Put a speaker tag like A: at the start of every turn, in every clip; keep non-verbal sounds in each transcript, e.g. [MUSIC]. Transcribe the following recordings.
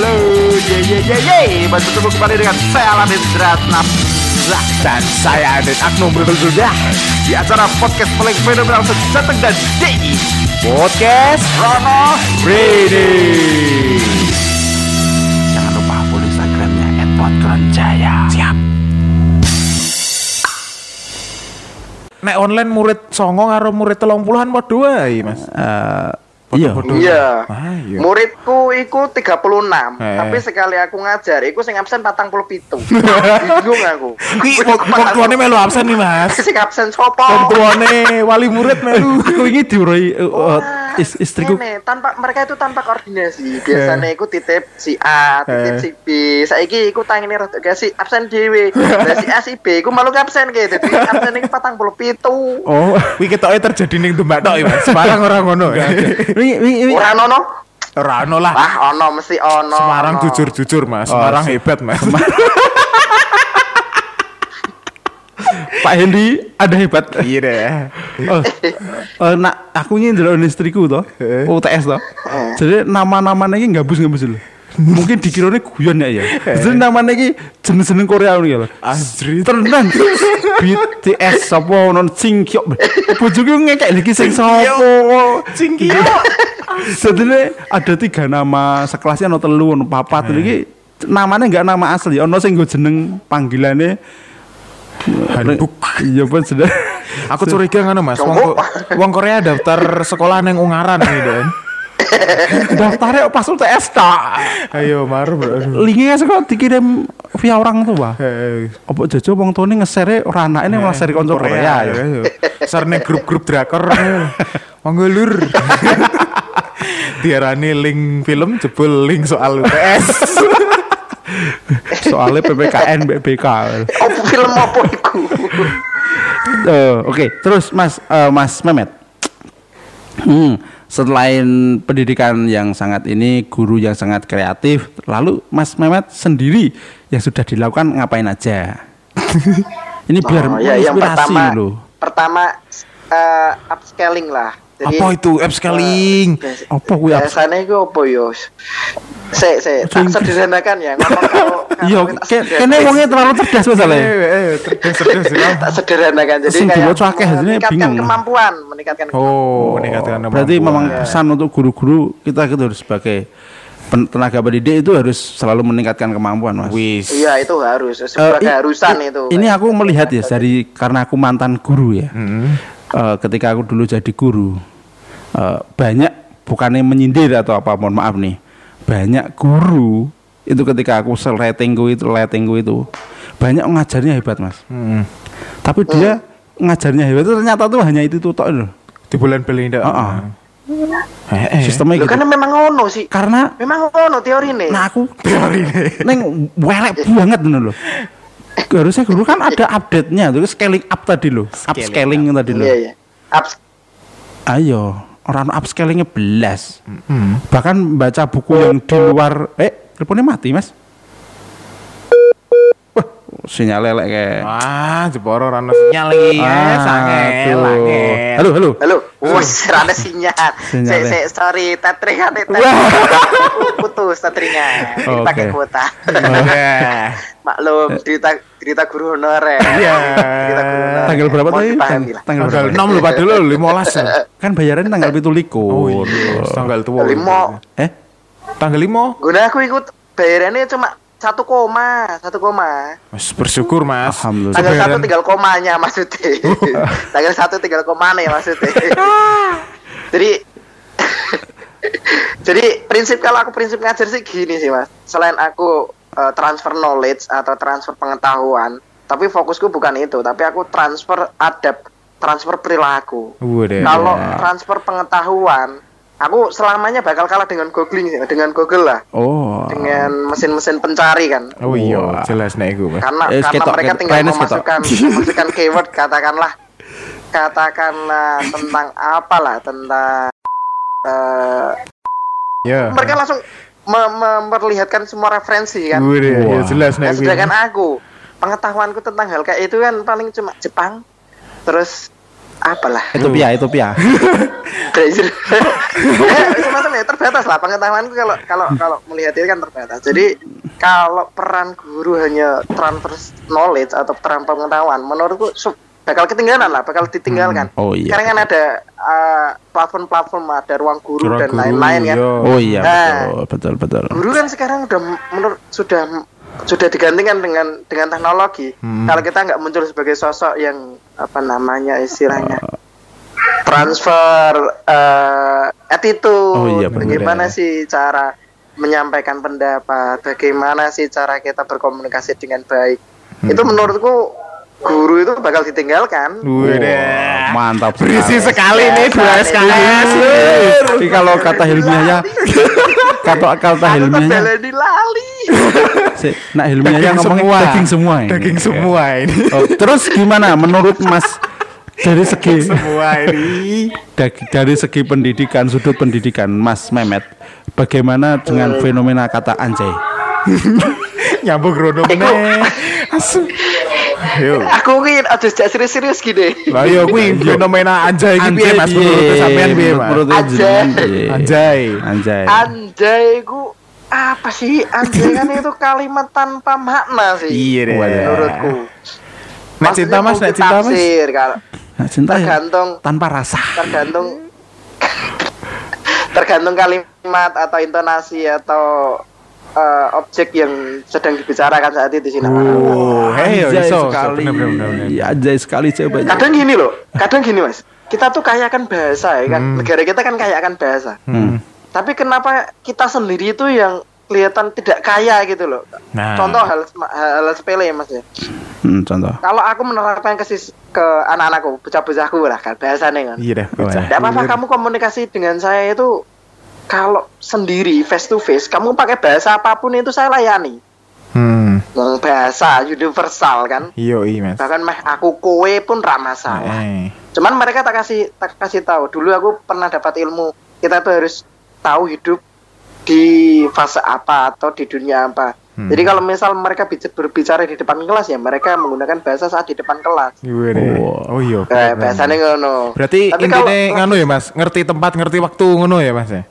A: halo, ye ye ye ye, bertemu kembali dengan saya Aladin Dratna dan saya Adit Aknum sudah di acara podcast paling fenomenal sejateng dan DI Podcast Rono Ready. Jangan lupa follow Instagramnya @podkronjaya. Siap. Nek online murid songo karo murid telung puluhan padha wae, Mas.
B: Eh, iya.
C: Iya.
A: Ah, iya.
C: Muridku iku 36,
A: Eh.
C: tapi sekali aku ngajar iku sing absen 47. [LAUGHS] Bingung aku.
A: Ki wong tuane melu absen nih, Mas.
C: Sing absen sopo?
A: Wong tuane wali murid melu. [LAUGHS]
B: Diuroi eh,
C: Wah,
B: eh, is- istriku
C: ngene, tanpa mereka itu tanpa koordinasi. Biasanya iku titip si A, titip
A: Eh.
C: si B. Saiki iku tangine rada gak si absen dhewe. [LAUGHS] Lah si A si B iku malu absen ke. Dadi absen iku 47.
A: Oh, kuwi ketoke terjadi ning Demak tok ya, Mas. Semarang ora ngono.
B: Ini ini ini
C: Ora ono?
A: Ora ono lah.
C: Wah, ono mesti ono.
A: Semarang
C: ono.
A: jujur-jujur, Mas.
B: Oh,
A: Semarang
B: se-
A: hebat, Mas. [LAUGHS]
B: Pak Hendy ada hebat.
A: Iya deh.
B: Oh, eh, nak aku ndelok istriku toh.
A: Eh.
B: UTS toh. Jadi nama-namanya ini gabus-gabus lho. Mungkin dikiranya guyon ya ya. Jadi namanya ini jenis-jenis Korea ini ya lho.
A: Azri.
B: Tenan. BTS sapa non Singkyok. Bojoku ngekek lagi sing sapa.
A: Cingkio.
B: Sebenarnya ada tiga nama sekelasnya ono telu ono papat iki namanya enggak nama asli ono sing nggo jeneng panggilannya
A: Handbook.
B: iya pun sudah
A: Aku curiga ngono, Mas. Wong Ko- wong Korea daftar sekolah ning Ungaran nih, Den. [LAUGHS]
B: daftarnya pas UTS tak
A: Ayo, mar, bro.
B: linknya sekolah dikirim via orang tua apa jojo wong tuane nge-share ora anake ini malah share konco Korea ya
A: Sarne grup-grup drakor. [LAUGHS] Monggo lur. [LAUGHS] Diarani link film jebul link soal UTS.
B: Soalnya PPKN BPK
C: Apa film apa iku?
B: Eh, oke terus Mas eh, Mas Memet Hmm, selain pendidikan yang sangat ini, guru yang sangat kreatif, lalu Mas Mehmet sendiri yang sudah dilakukan ngapain aja? ini biar
C: Oh, ya, yang pertama,
B: loh.
C: pertama eh, upscaling lah.
A: Apa itu upscaling?
C: eh,
B: Apa kuwi ups-
C: Biasanya itu apa yo? Se se tak sederhanakan ya. Ngomong [LAUGHS] kalau-
B: Iya, kene wongnya terlalu cerdas masalahnya.
A: Eh, eh, cerdas, cerdas, cerdas. [LAUGHS]
C: tak sederhanakan. Jadi
B: Sing
C: kayak
B: akeh,
C: meningkatkan
B: bingung.
C: kemampuan, meningkatkan
A: Oh, meningkatkan
B: Berarti
A: kemampuan.
B: memang pesan untuk guru-guru kita itu harus sebagai tenaga pendidik itu harus selalu meningkatkan kemampuan, Mas.
A: Wis.
C: Iya itu harus
B: Eh,
C: sebuah
B: i-
C: keharusan
B: i-
C: itu.
B: Ini aku melihat ya dari karena aku mantan guru ya.
A: Hmm.
B: Eh, ketika aku dulu jadi guru eh, banyak bukannya menyindir atau apa mohon maaf nih banyak guru itu ketika aku seletingku itu letingku itu banyak ngajarnya hebat mas
A: Hmm.
B: tapi dia ngajarnya hebat itu ternyata tuh hanya itu tuh tok loh.
A: Di bulan Belinda.
B: Heeh.
A: Eh, eh.
B: sistemnya
C: Loh,
B: gitu
C: kan memang ono sih.
B: karena
C: Memang ono teori nih.
B: nah aku neng welek banget loh harusnya guru kan ada update-nya tuh scaling up tadi loh upscaling tadi loh
C: Iya iya. Ups
B: ayo orang upscalingnya belas.
A: Hmm.
B: bahkan baca buku yang di luar eh teleponnya mati mas sinyal lelek kayak
A: Wah, jeboro ora ono sinyal iki. Eh, sangel,
B: aduh.
A: angel.
B: halo halo
C: Halo, wes ada sinyal.
B: Sinyal
C: Se,
B: ya.
C: se, sorry, tetringan itu putus tetrinya.
B: Oke.
C: Pakai kuota.
A: Eh, [LAUGHS]
C: Maklum, cerita cerita guru honorer.
A: Iya.
C: Cerita guru honorer.
B: tanggal berapa tadi Tang-
C: lah.
B: tanggal berapa
A: 6 lupa dulu 15 ya.
B: kan bayarannya tanggal itu
A: Oh
B: likur
A: iya, tanggal tua.
C: Limo.
B: eh
A: Tanggal 5.
C: Guna aku ikut bayarannya cuma satu koma, satu koma.
A: Mas bersyukur, Mas.
B: Alhamdulillah.
C: Tanggal satu tinggal komanya maksudnya. [LAUGHS] tanggal satu tinggal komanya maksudnya. [LAUGHS] Jadi [LAUGHS] jadi prinsip kalau aku prinsip ngajar sih gini sih mas. Selain aku eh, transfer knowledge atau transfer pengetahuan, tapi fokusku bukan itu. Tapi aku transfer adab, transfer perilaku. Kalau transfer pengetahuan, aku selamanya bakal kalah dengan googling dengan Google lah,
B: oh
C: dengan mesin-mesin pencari kan.
A: Oh iya, jelas nek iku, Mas.
C: karena
B: Eh,
C: karena
B: ketok,
C: mereka tinggal memasukkan [LAUGHS] memasukkan keyword katakanlah katakanlah tentang apalah tentang eh,
A: Ya.
C: mereka langsung me- memperlihatkan semua referensi kan
A: Waduh, ya
B: Wah.
A: jelas nek iku.
C: sedangkan aku pengetahuanku tentang hal kayak itu kan paling cuma Jepang terus apalah
B: Ethiopia, Ethiopia. [LAUGHS]
C: Brazil ya, semacam ya terbatas lah pengetahuanku kalau kalau kalau melihat ini kan terbatas jadi kalau peran guru hanya transfer knowledge atau transfer pengetahuan menurutku bakal ketinggalan lah bakal ditinggalkan
B: Oh, iya.
C: sekarang kan ada uh, platform-platform ada ruang guru
A: Ruang
C: dan lain-lain kan.
B: Oh iya,
C: Nah.
B: betul, betul, betul.
C: guru kan sekarang udah menurut sudah sudah digantikan dengan dengan teknologi.
A: Hmm.
C: Kalau kita nggak muncul sebagai sosok yang apa namanya istilahnya transfer eh attitude,
B: Oh iya,
C: bagaimana sih cara menyampaikan pendapat, bagaimana sih cara kita berkomunikasi dengan baik.
B: Hmm.
C: Itu menurutku guru itu bakal ditinggalkan.
A: Wadah.
B: Mantap
A: Berisi sekali nih dua. SKS.
B: Jadi kalau kata ilmiahnya [LAUGHS] kata kata
C: Aku
B: ilmiahnya
C: terbaleni lali.
B: si, nah ilmiahnya ngomongin daging semua ini.
A: Daging semua ini.
B: Oh, terus gimana menurut Mas dari segi
A: semua ini.
B: dari, dari segi pendidikan sudut pendidikan Mas Memet bagaimana dengan fenomena kata anjay? [LAUGHS]
A: Nyambung rodo meneh. Asu. Yo.
C: Aku ki aja sejak serius-serius gini.
A: Lah yo kuwi fenomena anjay iki piye Mas menurut sampean piye Mas?
C: Anjay.
A: Anjay.
B: Anjay.
C: Anjay ku apa sih anjay kan itu kalimat tanpa makna sih
A: Iya deh.
C: menurutku
A: Nek cinta Mas, nek cinta Mas.
B: Nah, cinta ya
C: tergantung
B: tanpa rasa.
C: tergantung [LAUGHS] tergantung kalimat atau intonasi atau eh, objek yang sedang dibicarakan saat itu sih
A: Oh, hei yo
B: Anjay
A: iso.
B: sekali.
A: Bener, bener, bener, bener.
B: Iya, Anjay sekali coba.
C: kadang gini loh kadang gini mas kita tuh kaya akan bahasa ya kan negara kita kan kaya akan bahasa
A: Hmm.
C: tapi kenapa kita sendiri itu yang kelihatan tidak kaya gitu loh
A: Nah.
C: contoh hal, hal, hal sepele ya mas ya
B: Hmm, contoh.
C: kalau aku menerapkan ke sis- ke anak-anakku bocah-bocahku lah kan bahasanya kan
A: Iya bocah.
C: tidak apa-apa kamu komunikasi dengan saya itu kalau sendiri face to face kamu pakai bahasa apa pun itu saya layani
A: Hmm.
C: Bahasa universal kan
A: Iyo, iya Mas.
C: bahkan meh aku kowe pun rak masalah
A: Eh.
C: cuman mereka tak kasih tak kasih tahu dulu aku pernah dapat ilmu kita tuh harus tahu hidup di fase apa atau di dunia apa
A: Hmm.
C: jadi kalau misal mereka bic- berbicara di depan kelas ya mereka menggunakan bahasa saat di depan kelas
A: deh.
B: Oh.
A: Oh iya.
C: eh, bahasanya ngono
A: Berarti
C: Tapi
A: intinya
C: kalau-
A: nganu ya Mas, ngerti tempat, ngerti waktu ngono ya Mas ya?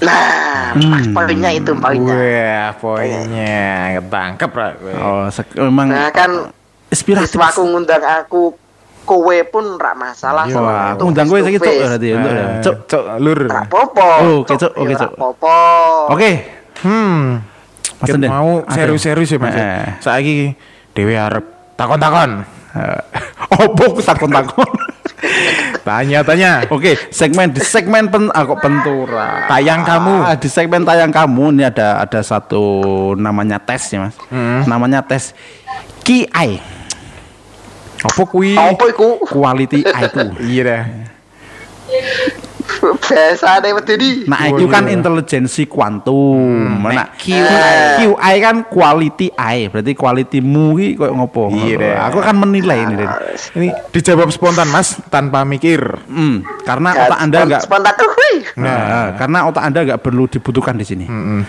C: Nah pas poinnya itu poinnya
A: Wah, poinnya ketangkep lah.
B: Oh, sek- memang
C: nah kan
B: inspiratif.
C: aku ngundang aku kowe pun rak masalah
A: Iya,
C: soal
B: Wah,
C: itu,
B: aku undang
C: to
B: saiki cuk berarti ya, untuk ya.
A: Eh,
B: Cuk.
A: Cuk, lur.
C: Rak popo
B: Oh, oke, Cuk, oke,
C: Ya,
B: Cuk.
C: rak popo
B: Oke.
A: Hmm.
B: Mas
A: mau serius-serius ya Mas.
B: Eh.
A: Saiki dhewe arep takon-takon.
B: Eh, [LAUGHS] Opo takon-takon.
A: Tanya-tanya.
B: Oke, segmen di segmen pen aku pentura.
A: Tayang kamu.
B: Ah, di segmen tayang kamu ini ada ada satu namanya tes ya, Mas.
A: Hmm.
B: Namanya tes QI.
A: Apa kuwi?
C: apa iku
B: Quality IQ.
A: Iya dah.
C: Bahasa ada wedi
B: Nah, IQ
A: Oh,
B: kan
A: iya.
B: intelijensi kuantum. Nah,
A: nek
B: QI, QI kan quality I, berarti qualitymu ki koyo ngopo?
A: Iya deh.
B: Aku akan menilai ini. Den.
A: Ini dijawab spontan Mas tanpa mikir.
B: Hmm, karena
C: Ya,
B: otak Anda enggak
C: spontan tuh hui.
B: Nah, karena otak Anda enggak perlu dibutuhkan di sini.
A: Hmm.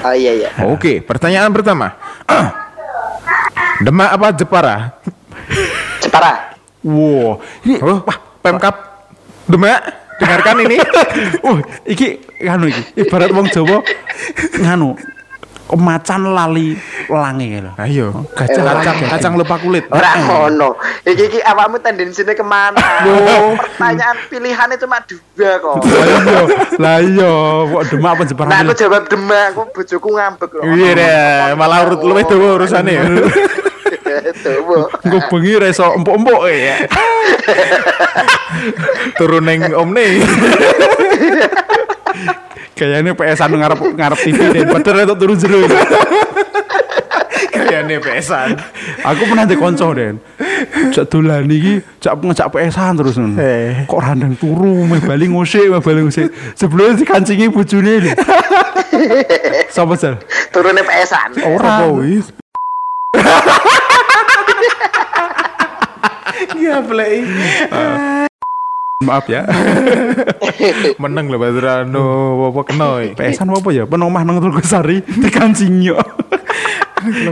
C: oh iya iya
A: Oke, pertanyaan pertama. [CLEARS THROAT] Demak apa Jepara?
C: Jepara
B: Wow, ini
A: Oh, wah, Pemkap Demak. Dengarkan ini.
B: oh, [LAUGHS] iki nganu iki ibarat wong Jawa nganu macan lali lange lho.
A: Ayo,
B: Gajah
A: kacang,
B: lali.
A: kacang lupa kulit.
C: Ora ngono. Iki iki awakmu tendensinya ke mana? [LAUGHS] Pertanyaan pilihannya cuma dua kok. [LAUGHS]
B: Lah iya, lah iya, kok demak apa Jepara?
C: Nah aku jawab demak, aku bojoku ngambek loh.
A: Iya malah urut luwih dawa urusane.
B: Engko bengi ra iso empuk-empuk ya.
A: Turun neng omne.
B: Kayaknya PS-an ngarep ngarep TV deh, padahal itu turun jero.
A: Kayane pesan.
B: Aku pernah di konco Den. Cak dolan iki, cak ngejak PS-an terus nun.
A: Eh.
B: Kok randang turu, meh bali ngusik, meh bali ngusik. Sebelumnya dikancingi bojone lho. Sapa sel?
C: turunnya pesan.
B: Ora.
A: Ya play.
B: Maaf ya. [LAUGHS]
A: Meneng lho Badrano, apa kena.
B: PS-an apa ya? Penomah nang Tulgusari dikancingi yo.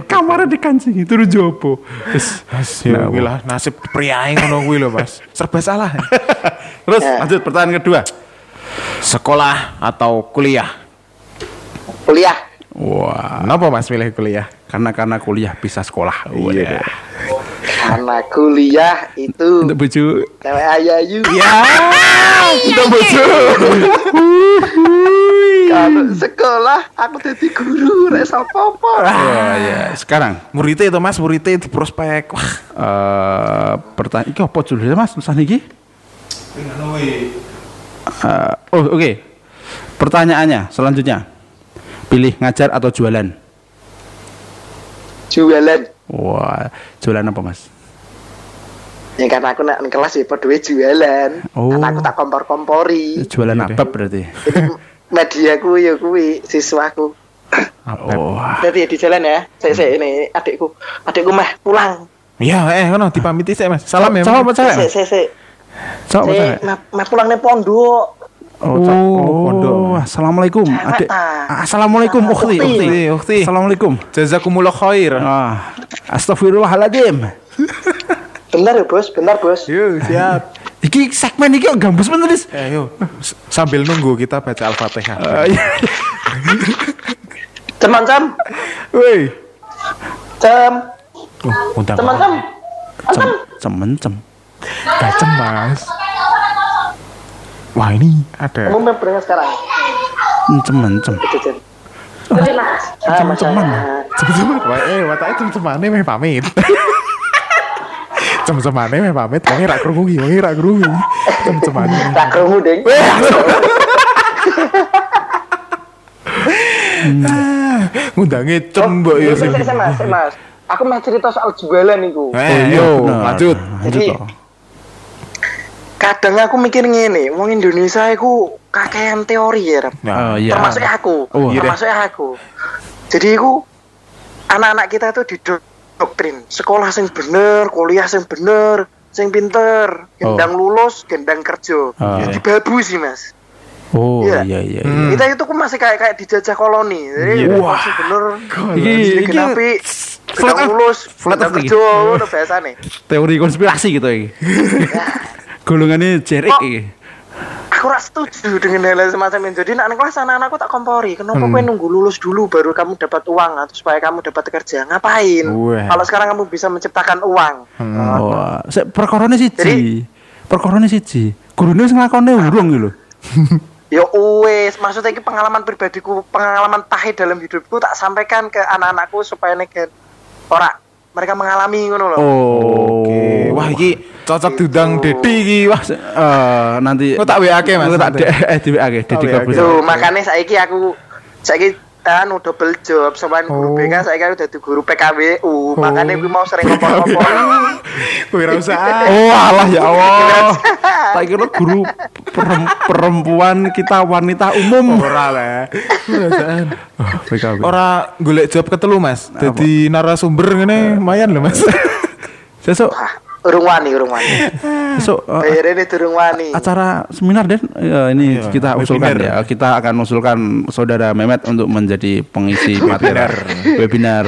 B: Kamarnya dikancingi turu jopo. Wis.
A: Mas, ya lah nasib priayi ngono kuwi lho, Mas. Serba salah. [LAUGHS]
B: Terus lanjut pertanyaan kedua.
A: Sekolah atau kuliah?
C: Kuliah.
B: Wah,
A: Kenapa Mas milih kuliah?
B: Karena karena kuliah bisa sekolah.
A: Iya.
C: Karena kuliah itu
B: Untuk bojo.
C: cewek ayayu.
B: Ya, untuk bojo.
C: Kalau sekolah aku jadi guru rek apa-apa.
B: Oh iya, sekarang
A: Muridnya itu Mas, muridnya di prospek. Wah,
B: eh pertanyaan iki apa judulnya Mas tulisan iki? Eh, oh, oke. Pertanyaannya selanjutnya. Pilih ngajar atau jualan?
C: Jualan.
B: Wah, jualan apa Mas?
C: Ya karena aku nak kelas ya padha jualan.
B: Oh.
C: Karena aku tak kompor-kompori.
B: Jualan
A: Iya
B: apa berarti?
C: Jadi mediaku ya kuwi siswaku.
B: Oh,
C: Nanti di jalan ya. Saya saya ini adikku. Adikku mah pulang.
A: Iya, eh ngono dipamiti sih Mas. Salam ya.
B: Apa
A: Mas.
C: Saya saya saya. Saya mah mah pulang nih pondok.
B: Oh,
A: Oh,
B: oh,
A: pondok.
B: Assalamualaikum, adik. Ah, Assalamualaikum, ukhti.
C: ukhti,
B: Ukhti. Assalamualaikum.
A: Jazakumullah khair.
B: Ah, astagfirullahaladzim.
C: Bentar ya bos, bentar bos.
A: Yuk, siap. [LAUGHS]
B: Iki segmen iki gambus bener.
A: Eh, yuk. S- Sambil nunggu kita baca Al-Fatihah.
B: Ah, iya.
C: Ceman cem,
A: Woi.
C: cem,
A: Oh, undang.
C: ceman cem.
B: Cem, cem.
A: Bacem, Mas. Wah, ini ada.
C: Kamu mau berangkat sekarang?
B: Cemen, cem.
C: Ah,
B: Cemen.
A: Cem-ceman. Wah, eh, watake cem-cemane meh pamit. [LAUGHS] Cem-cemane meh pamit, wong ora [LAUGHS] krungu iki, wong ora krungu. [LAUGHS] Cem-cemane.
C: Tak kerungu deng.
A: Ngundange cem mbok ya sing.
C: Saya mas, mas. Aku mau cerita soal jualan itu.
A: Eh, yo,
B: bener.
A: lanjut.
B: Lanjut
C: Jadi-. Kadang aku mikir ngene, wong Indonesia iku kakean teori ya, Rap.
B: Oh, iya.
C: termasuk aku,
B: Oh,
A: iya
C: termasuk aku. Jadi aku anak-anak kita tuh didoktrin sekolah sing bener, kuliah sing bener, sing pinter, gendang lulus, gendang kerja.
B: Oh.
C: Jadi babu sih mas.
B: Oh,
C: Iya.
B: iya, iya. iya.
A: Hmm.
C: Kita itu kok masih kayak kayak dijajah koloni. Jadi
A: Iya.
C: wah sing bener.
B: Flat
C: gendang
B: earth-
C: lulus,
B: flat
C: kerja, udah biasa nih.
B: Teori konspirasi gitu iki. [LAUGHS] Golongannya jerik
C: Kok-
B: iki.
C: aku rak setuju dengan hal semacam itu. Jadi nak kelas anak-anakku tak kompori. Kenapa
B: Hmm.
C: kau nunggu lulus dulu baru kamu dapat uang atau supaya kamu dapat kerja? Ngapain? Kalau sekarang kamu bisa menciptakan uang.
B: Oh, sik perkorone siji. Perkorone siji. Gurune wis nglakone urung iki lho. [LAUGHS]
C: Ya wes, maksudnya ini pengalaman pribadiku, pengalaman pahit dalam hidupku tak sampaikan ke anak-anakku supaya mereka ora mereka mengalami ngono loh.
B: Oh.
A: Oke. Wah, iki cocok diundang Dedi iki. Wah,
B: Eh, nanti
A: Kok tak WA ke, Mas?
B: Kok tak eh di WA ke Dedi
A: Oh, ke.
B: Corbuzier.
C: Tuh, makanya saiki aku saiki anu double job
A: Oh.
C: guru BK saiki aku dadi guru PKWU. Makanya gue mau sering ngomong-ngomong. [LAUGHS]
A: Usah. [LAUGHS]
B: Oh alah ya Allah. tak kira guru perem- perempuan kita wanita umum.
A: Ora lah.
B: Oh, PKB.
A: Ora golek job ketelu, Mas. Jadi narasumber ngene lumayan lho, Mas. [LAUGHS]
B: Sesuk
C: Ah, urung wani, urung wani.
B: eh,
C: Bayar ini durung wani.
B: acara seminar Den Ya, ini
A: Iya,
B: kita usulkan
A: webinar.
B: ya. Kita akan usulkan saudara Mehmet untuk menjadi pengisi materi webinar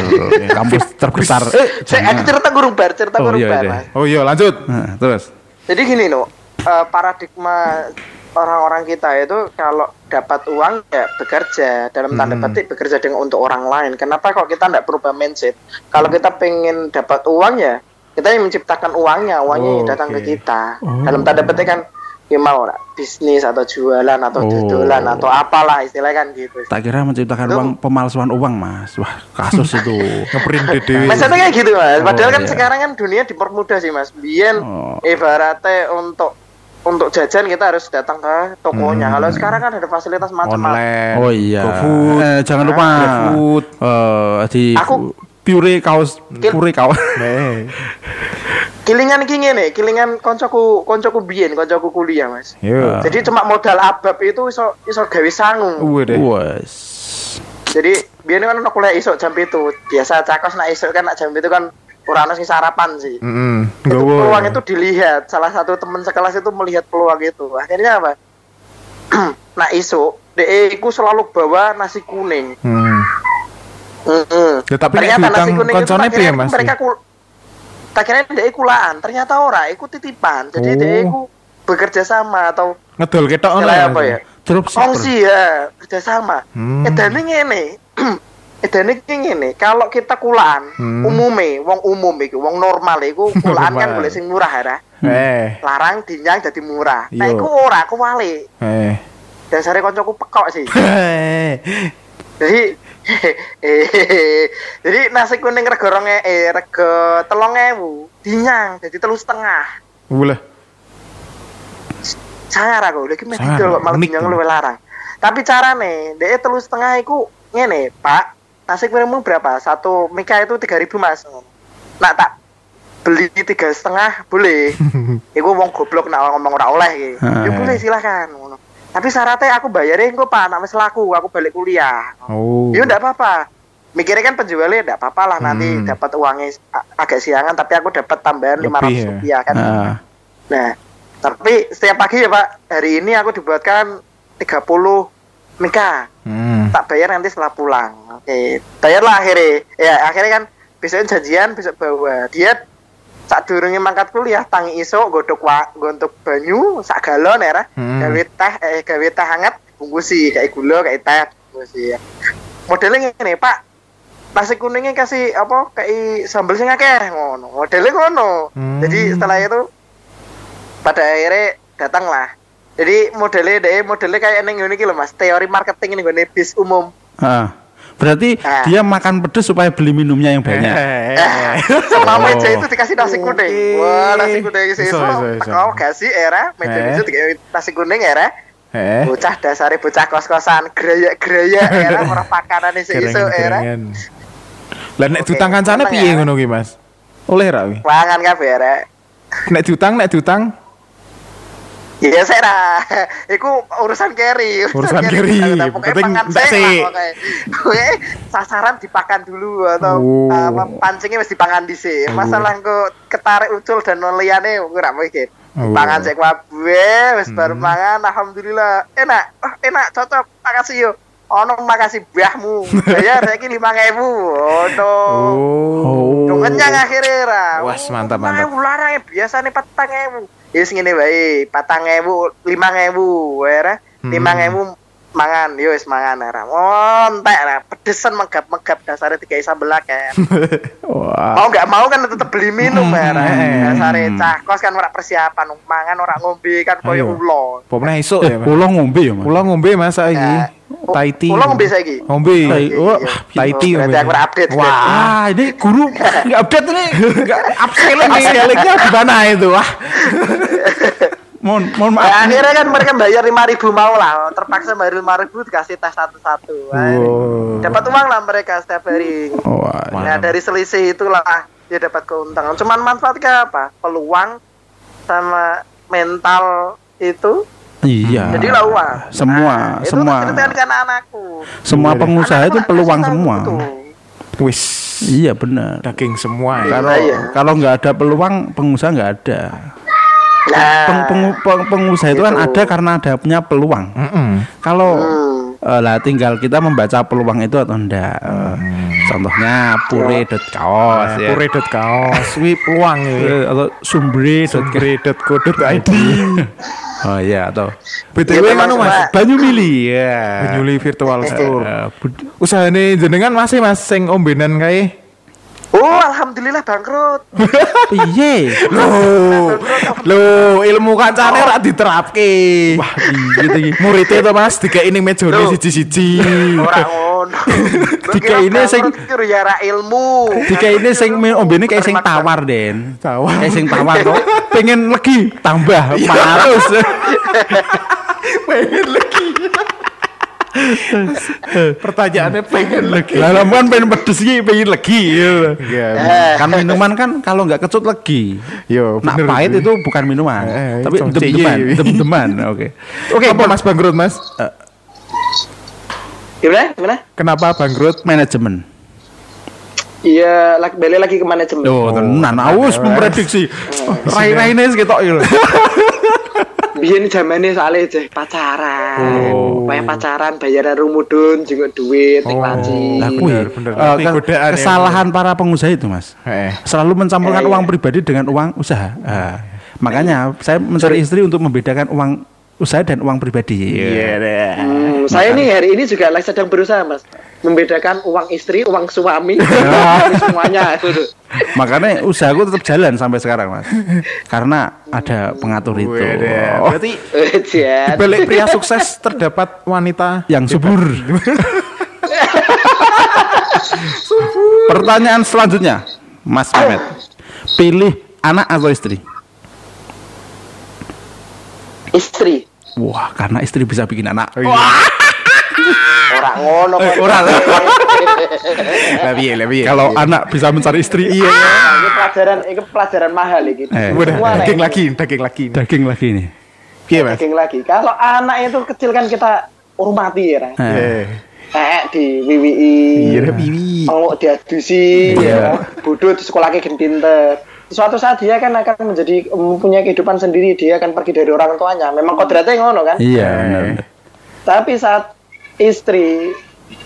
B: kampus terbesar. Eh,
C: Saya aku cerita gurung bar, cerita
B: Oh,
C: gurung
B: iya,
C: bar.
B: iya.
A: Oh iya, lanjut.
B: Nah, terus.
C: Jadi gini no, eh, paradigma orang-orang kita itu kalau dapat uang ya bekerja dalam tanda petik bekerja dengan untuk orang lain. Kenapa kok kita tidak berubah mindset? Kalau kita pengen dapat uang ya kita yang menciptakan uangnya, uangnya
A: Oh,
C: yang datang
A: oke.
C: ke kita. Dalam tanda petik kan ya mau lah, bisnis atau jualan atau
B: Oh.
C: dodolan atau apalah istilahnya kan gitu.
B: Tak kira menciptakan
C: Itu-
B: uang pemalsuan uang, Mas. Wah, kasus itu. [LAUGHS]
A: Ngeprint Dede.
C: Maksudnya kayak gitu mas. Padahal
B: Oh,
C: kan
B: iya.
C: sekarang kan dunia dipermudah sih mas. Biar
B: Oh.
C: ibaratnya untuk untuk jajan kita harus datang ke tokonya.
B: Hmm.
C: Kalau sekarang kan ada fasilitas macam-macam.
A: Online.
B: Oh iya.
A: GoFood.
B: Eh, jangan lupa.
A: GoFood.
B: Eh, di
C: Aku-
B: pure kaos,
C: Kil-
B: pure kaos. [LAUGHS]
A: Nih.
C: Kilingan iki ngene, kilingan koncoku koncoku biyen, koncoku kuliah mas.
A: Yo.
C: Jadi cuma modal abab itu iso iso gawe sangu.
B: Wes.
C: Jadi biyen kan ono kuliah isuk jam itu. Biasa cakos nak isuk kan nak jam itu kan ora ono sing sarapan sih.
A: Heeh.
C: itu peluang itu dilihat salah satu teman sekelas itu melihat peluang itu akhirnya apa nah isu DE ku selalu bawa nasi kuning
A: Hmm.
C: Mm-mm.
A: Ya, tapi
C: ternyata nasi kuning itu
A: koncone piye,
C: kira
A: Mas?
C: mereka kul tak kira dia kulaan ternyata ora iku titipan jadi
A: Oh.
C: dia iku bekerja sama atau
A: Ngedol ketok
C: istilah
A: ya,
C: apa
A: Mas?
C: ya
B: Dropshipper.
C: Kongsi ya kerja sama
A: Hmm.
C: edane ngene [CLEARS THROAT] edane ki ngene kalau kita kulaan
A: Hmm.
C: umume wong umum iku wong normal iku [LAUGHS] kulaan kan boleh sing murah ya
A: Eh,
C: larang dinyang jadi murah nah
A: Yo.
C: iku ora aku wale
A: eh.
C: dasare koncoku pekok sih [LAUGHS]
A: Eh.
C: jadi [LAUGHS] jadi nasi kuning rego ronge eh rego telung ewu dinyang jadi telu setengah.
A: Boleh.
C: sangar aku. Lagi didol kok malah dinyang luwih larang. Tapi carane dia telu setengah iku ngene pak. Nasi kuningmu berapa? Satu mika itu tiga ribu mas. Nak tak beli tiga setengah boleh. [LAUGHS] Iku wong goblok nak ngomong ora oleh ya boleh silahkan tapi syaratnya aku bayarin kok pak nak wis laku aku balik kuliah
A: Oh.
C: Ya enggak apa-apa. Mikirnya kan penjualnya enggak apa-apa lah nanti
A: Hmm.
C: dapat uangnya agak siangan tapi aku dapat tambahan
A: Lebih
C: 500
A: ya.
C: rupiah kan.
B: Ah.
C: Nah, tapi setiap pagi ya Pak, hari ini aku dibuatkan 30 mika.
A: Hmm.
C: Tak bayar nanti setelah pulang. Oke, bayarlah akhirnya. Ya, akhirnya kan besoknya janjian besok bawa. Dia saat durungnya mangkat kuliah tangi iso godok wa gontok banyu sak galon ya.
A: Hmm.
C: gawe teh eh gawe teh hangat bungkusi kayak gula kayak teh bungkusi modelnya gini pak nasi kuningnya kasih apa kayak sambal sing akeh ngono modelnya ngono
A: Hmm.
C: jadi setelah itu pada akhirnya datanglah jadi modelnya deh modelnya kayak neng ini loh mas teori marketing ini gue bis umum
B: Ah. Berarti
C: Ah.
B: dia makan pedes supaya beli minumnya yang banyak.
A: Eh.
C: sama
A: Oh.
C: meja itu dikasih nasi kuning
A: Oke.
C: wah nasi kuning sih
A: iso.
C: kau kasih era meja
A: Eh.
C: itu dikasih nasi kuning era
A: Eh.
C: bocah dasare bocah kos-kosan geraya-geraya era [LAUGHS] ora pakanan iso iso era.
A: Lah nek diutang kancane piye
C: ya.
A: ngono ki, Mas? Oleh ra wi?
C: wangan kabeh era
A: Nek diutang, nek diutang
C: Iya saya sera. [LAUGHS] Iku urusan carry.
A: Urusan, urusan carry.
C: Nah,
A: penting
C: sih. Kue sasaran dipakan dulu atau
A: oh.
C: uh, pancingnya mesti pangan di sini.
A: Oh.
C: Masalah kok ketarik ucul dan noliani, gue mikir.
A: Oh.
C: Pangan cek kue, wes
A: hmm.
C: baru mangan alhamdulillah enak. Oh, enak cocok. Makasih yo. Ono makasih bahmu. [LAUGHS] Bayar lagi lima Oh. No.
A: Oh.
C: Kenyang akhirnya.
A: Wah, mantap mantap.
C: nih petang 4000. Yes ngene bae, patang ewu, lima ewu,
A: ya,
C: lima ewu mangan, yo wis mangan ra. Montek ra, pedesan megap-megap dasare tiga sambel akeh. [LAUGHS]
B: Wah.
C: mau nggak mau kan tetep beli minum ya ra.
A: Hmm.
C: Dasare cah kos kan ora persiapan, mangan ora ngombe kan koyo ulo.
A: Pomne esuk ya, Mas.
B: pulau ngombe ya, Mas.
A: Pulau ngombe Mas saiki.
C: Nah,
A: Taiti.
C: Ulo ngombe saiki.
A: Ngombe.
B: Oh,
A: Taiti
C: Oh, berarti
A: ngombe.
C: aku ora update.
A: Wah.
B: Ah, ini guru nggak update nih, nggak upselling nih.
A: Upsellingnya di mana itu? Wah. [LAUGHS]
B: Mohon, mohon
C: Ya,
B: maaf.
C: akhirnya kan mereka bayar lima ribu mau lah, terpaksa bayar lima ribu dikasih tes satu-satu. Nah,
A: Wow.
C: Dapat uang lah mereka setiap hari.
B: Wah,
C: Nah dari selisih itulah dia dapat keuntungan. Cuman manfaatnya apa? Peluang sama mental itu
B: iya.
C: jadilah uang.
B: Semua,
C: Nah, itu
B: semua.
C: ke anak-anakku.
B: Semua
A: Iya,
B: pengusaha
C: Anak-anak
B: itu peluang semua.
C: itu.
A: Wis.
B: Iya benar.
A: Daging semua ya.
B: Kalau
C: iya.
B: kalau nggak ada peluang, pengusaha nggak ada.
C: Nah,
B: Peng- pengu- peng- pengusaha itu kan
C: Itu.
B: ada karena ada punya peluang.
A: Heeh.
B: Kalau
C: hmm.
B: eh, lah tinggal kita membaca peluang itu atau enggak. Eh, Contohnya pure.kaos ya.
A: Pure.kaos wi peluang [LAUGHS] ya.
B: Atau sumbre.
A: Sumbre.co.id. [LAUGHS]
B: Oh iya atau
A: BTW anu
C: memang,
A: Mas.
B: Banyu Mili ya.
A: Penyuli virtual store.
B: Bud-
A: Usahane jenengan masih Mas sing ombenan kae.
C: Oh, alhamdulillah bangkrut. [LAUGHS]
B: Piye?
A: Loh, loh ilmu kancane ora diterapke.
B: Wah, gitu iki.
A: Muridnya to Mas, tiga ini mejone siji-siji.
C: Ora ngono. [LAUGHS]
B: Tiga ini sing-
C: ya ra ilmu.
B: Ini sing ombene kayak sing tawar Den.
A: Tawar.
B: Kayak sing tawar kok. Pengen lagi tambah 400. [LAUGHS]
A: pengen lagi. Pertanyaannya pengen lagi.
B: Lah lampuan pengen pedes iki pengen lagi. gitu.
A: Iya.
B: Kan minuman kan kalau nggak kecut lagi.
A: Yo,
B: Nak
A: bener.
B: pahit itu bukan minuman,
A: Eh,
B: tapi dem-deman,
A: iya.
B: dem-deman. [LAUGHS] Oke.
A: Oke, apa Mas bangkrut Mas?
C: Gimana? Gimana?
A: Kenapa bangkrut?
B: Manajemen.
C: Iya, lagi balik lagi ke manajemen.
B: Oh, tenan aus memprediksi. [LAUGHS] Rai-raine ketok iki lho. [LAUGHS]
C: biyen zamane soalnya aja pacaran.
B: Oh.
C: Pacaran bayaran rumudun juga duit ning laci.
B: Lah
A: Bener,
B: kuwi
A: bener.
B: eh, ke-
A: ya,
B: kesalahan para pengusaha itu, Mas.
A: Eh.
B: Selalu mencampurkan
C: Eh, iya.
B: uang pribadi dengan uang usaha. Ah, makanya saya mencari istri untuk membedakan uang usaha dan uang pribadi.
A: Iya deh.
C: Hmm, saya nih hari ini juga lagi sedang berusaha mas membedakan uang istri, uang suami, [LAUGHS] semuanya.
B: Makanya usahaku tetap jalan sampai sekarang, Mas. Karena ada pengatur itu. Oh,
A: Berarti
C: Jen.
A: balik pria sukses terdapat wanita
B: yang subur. Pertanyaan selanjutnya, Mas Mehmet. Pilih anak atau istri?
C: Istri.
B: Wah, karena istri bisa bikin anak. [LAUGHS]
C: Orang ngono kok.
B: Ora.
A: lebih lebih. [LAUGHS]
B: Kalau anak bisa mencari istri, iya.
C: Nah, ini pelajaran ini pelajaran mahal iki.
B: Eh,
A: daging lagi, daging lagi.
B: Daging lagi nih.
A: Iya mas.
C: daging lagi. Kalau anak itu kecil kan kita hormati ya.
B: Eh,
A: Eh.
C: Eh di wiwi.
A: Iya bibi.
C: Penguk diadusi,
B: Iya.
C: ya. bodoh di sekolahnya gen pinter. Suatu saat dia kan akan menjadi mempunyai kehidupan sendiri, dia akan pergi dari orang tuanya. Memang kodratnya ngono kan?
B: Iya, benar.
C: Tapi saat istri,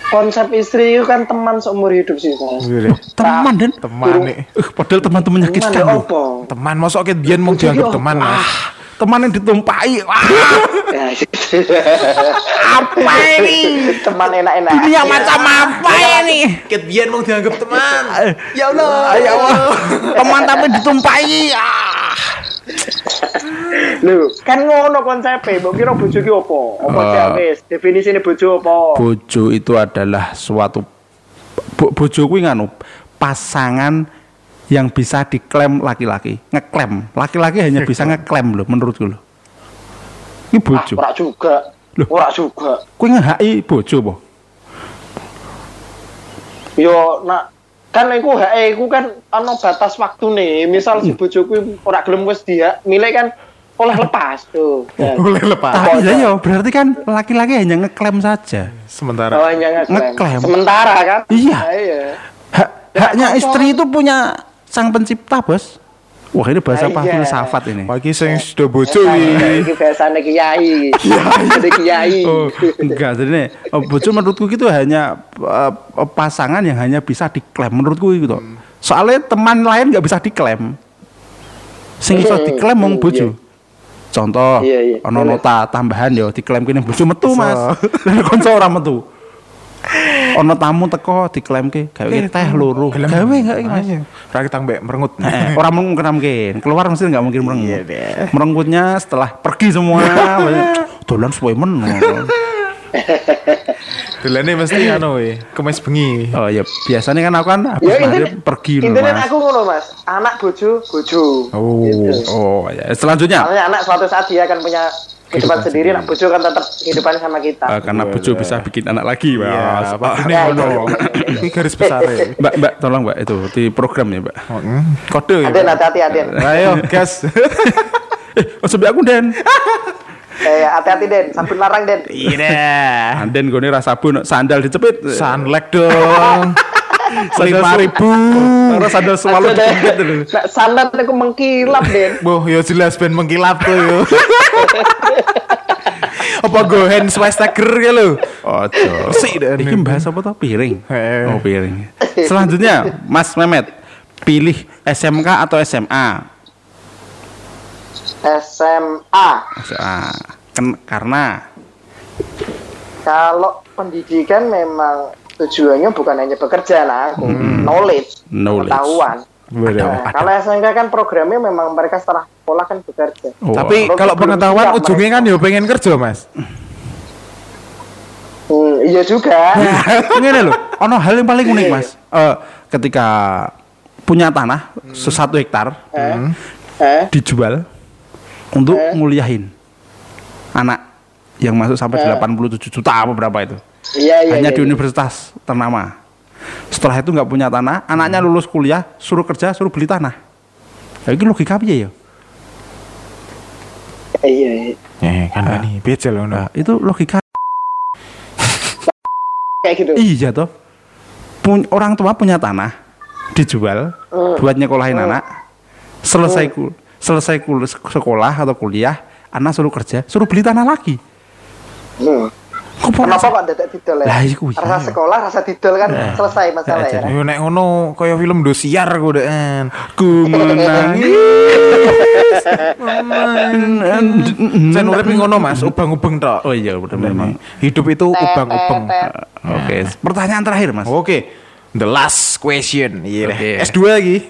C: konsep istri itu kan teman seumur hidup sih. Mas.
A: Iya deh.
B: Teman dan
A: Teman nih.
B: Eh, padahal teman-teman
C: Teman
B: menyakitkan
C: ya
B: loh.
C: opo?
A: Teman masuk ke biyen mau
C: Jadi
A: dianggap teman mas.
B: Teman yang ditumpai. Wah, [LAUGHS] apa ini?
C: teman enak-enak.
B: Dunia macam apa ini?
A: Ket biyen mau dianggap teman.
B: Ya Allah, ya Allah. Teman tapi ditumpai. Ah.
C: Lho, kan ngono konsepnya. Mbok kira bojo ki opo? Opo uh, wis? Definisine bojo opo?
B: Bojo itu adalah suatu bo, bojo kuwi nganu pasangan yang bisa diklaim laki-laki, ngeklaim. Laki-laki hanya bisa ngeklaim loh menurutku loh. Ini
C: Ah,
B: bojo.
C: ora juga.
B: Loh.
C: Ora juga.
B: Kuwi ngehaki bojo po.
C: Yo nak kan iku hak iku kan ana batas waktu nih. Misal si bojoku ora gelem wis dia milih kan oleh lepas tuh. [LAUGHS] Ya.
A: Boleh lepas.
B: Tapi lah ya berarti kan laki-laki hanya ngeklaim saja.
A: Sementara.
C: Oh, hanya ngeklaim.
B: Ngeklaim.
C: Sementara kan?
B: Iya.
C: Nah, iya.
B: Hak, haknya istri itu punya sang pencipta, Bos. Wah, ini bahasa
C: Ah,
B: apa
C: iya.
B: filsafat ini.
A: Pagi sing sudah bojo iki.
C: Iki biasanya kiai. Jadi kiai. [LAUGHS]
B: Oh, enggak, jadi nih, oh, bojo menurutku itu hanya eh, pasangan yang hanya bisa diklaim menurutku itu. Soalnya teman lain nggak bisa diklaim. Sing iso
C: Hmm,
B: diklaim mong
C: hmm,
B: bojo. Contoh,
C: Iya, iya.
B: ono nota tambahan yo diklaim kene bojo metu. Mas. [LAUGHS] Lah konco ora metu. Ono tamu teko diklaim ke gawe teh loro. Gawe enggak iki, Mas?
A: Ra kita mbek merengut.
B: Eh, orang mungkin keluar mesti nggak mungkin merengut.
A: Iya.
B: Merengutnya setelah pergi semua. [LAUGHS] Dolan suwe men. [LAUGHS]
A: Dolane mesti anu we, kemes bengi.
B: Oh ya biasanya kan aku kan habis
C: Ya
B: maghrib pergi loh
C: intinya aku ngono mas. Anak bojo, bojo.
A: Oh.
C: Gitu.
B: Oh ya selanjutnya
C: Soalnya anak suatu saat dia akan punya kehidupan sendiri, nah bojo kan tetap kehidupannya sama kita.
B: Eh, karena
A: Iya,
B: bojo
A: iya.
B: bisa bikin anak lagi mas.
A: Iya, Pak. Ini
C: Ya,
A: ngono.
C: iya.
A: Iki garis besar ya.
B: Mbak mbak tolong mbak itu di program ya mbak.
A: Oh, hmm. Kode ya.
C: Aden hati-hati Aden.
A: Ayo, gas. [LAUGHS]
B: Eh masuk aku Den. [LAUGHS]
C: Eh hati-hati Den, sabun larang Den.
A: Iya.
B: Anden gue rasa sabun sandal dicepit.
A: Sunlek dong. [LAUGHS] Lima ribu.
B: Terus sandal selalu dicepit dulu.
C: Sandal aku mengkilap Den.
A: Boh, yo jelas ben mengkilap tuh yo. [LAUGHS] Apa go hand swastagger ya lo?
B: Ojo.
A: Dan.
B: Iki bahas apa tuh piring? Oh piring. Selanjutnya Mas Mehmet pilih SMK atau SMA?
C: SMA.
B: SMA. Ken- karena
C: Kalau pendidikan memang tujuannya bukan hanya bekerja nah, aku. knowledge,
B: Hmm. Knowledge.
C: pengetahuan.
A: Beda.
C: Nah, kalau SMK kan programnya memang mereka setelah sekolah kan bekerja.
B: Oh,
A: Tapi
C: Kalau
A: pengetahuan ujungnya kan yo pengen kerja, Mas.
C: Hmm, iya juga. [LAUGHS]
B: ini loh, ono hal yang paling unik mas. Eh, ketika punya tanah sesatu hektar
C: Eh, eh,
B: dijual untuk nguliahin anak yang masuk sampai 87 juta apa berapa itu.
C: iya iya.
B: Hanya
C: iya,
B: di
C: iya.
B: universitas ternama. Setelah itu nggak punya tanah, anaknya lulus kuliah, suruh kerja, suruh beli tanah. Ya, ini logika apa ya?
C: Iya, iya.
A: Eh, kan ini beda loh.
B: Nah, itu logika [LAUGHS]
C: Kayak gitu.
B: iya toh. Pun- orang tua punya tanah dijual
C: Hmm.
B: buat nyekolahin anak. Selesai kul selesai kul sekolah atau kuliah, anak suruh kerja, suruh beli tanah lagi.
C: Hmm.
B: Kok
C: Kenapa kok dadak didol ya?
B: Lah, iku ya.
C: Rasa sekolah, rasa didol kan selesai masalah
B: Ya,
C: ya.
A: Yo nek ngono kaya film dosiar ku dekan.
B: ku menangis?
A: Sen urip ngono Mas, ubang-ubeng tok.
B: Oh iya, benar.
A: Hidup itu ubang-ubeng.
B: Oke, pertanyaan terakhir, Mas.
A: Oke. The last question. Iya.
B: Oke.
A: deh. S2 lagi. [CLEARS THROAT]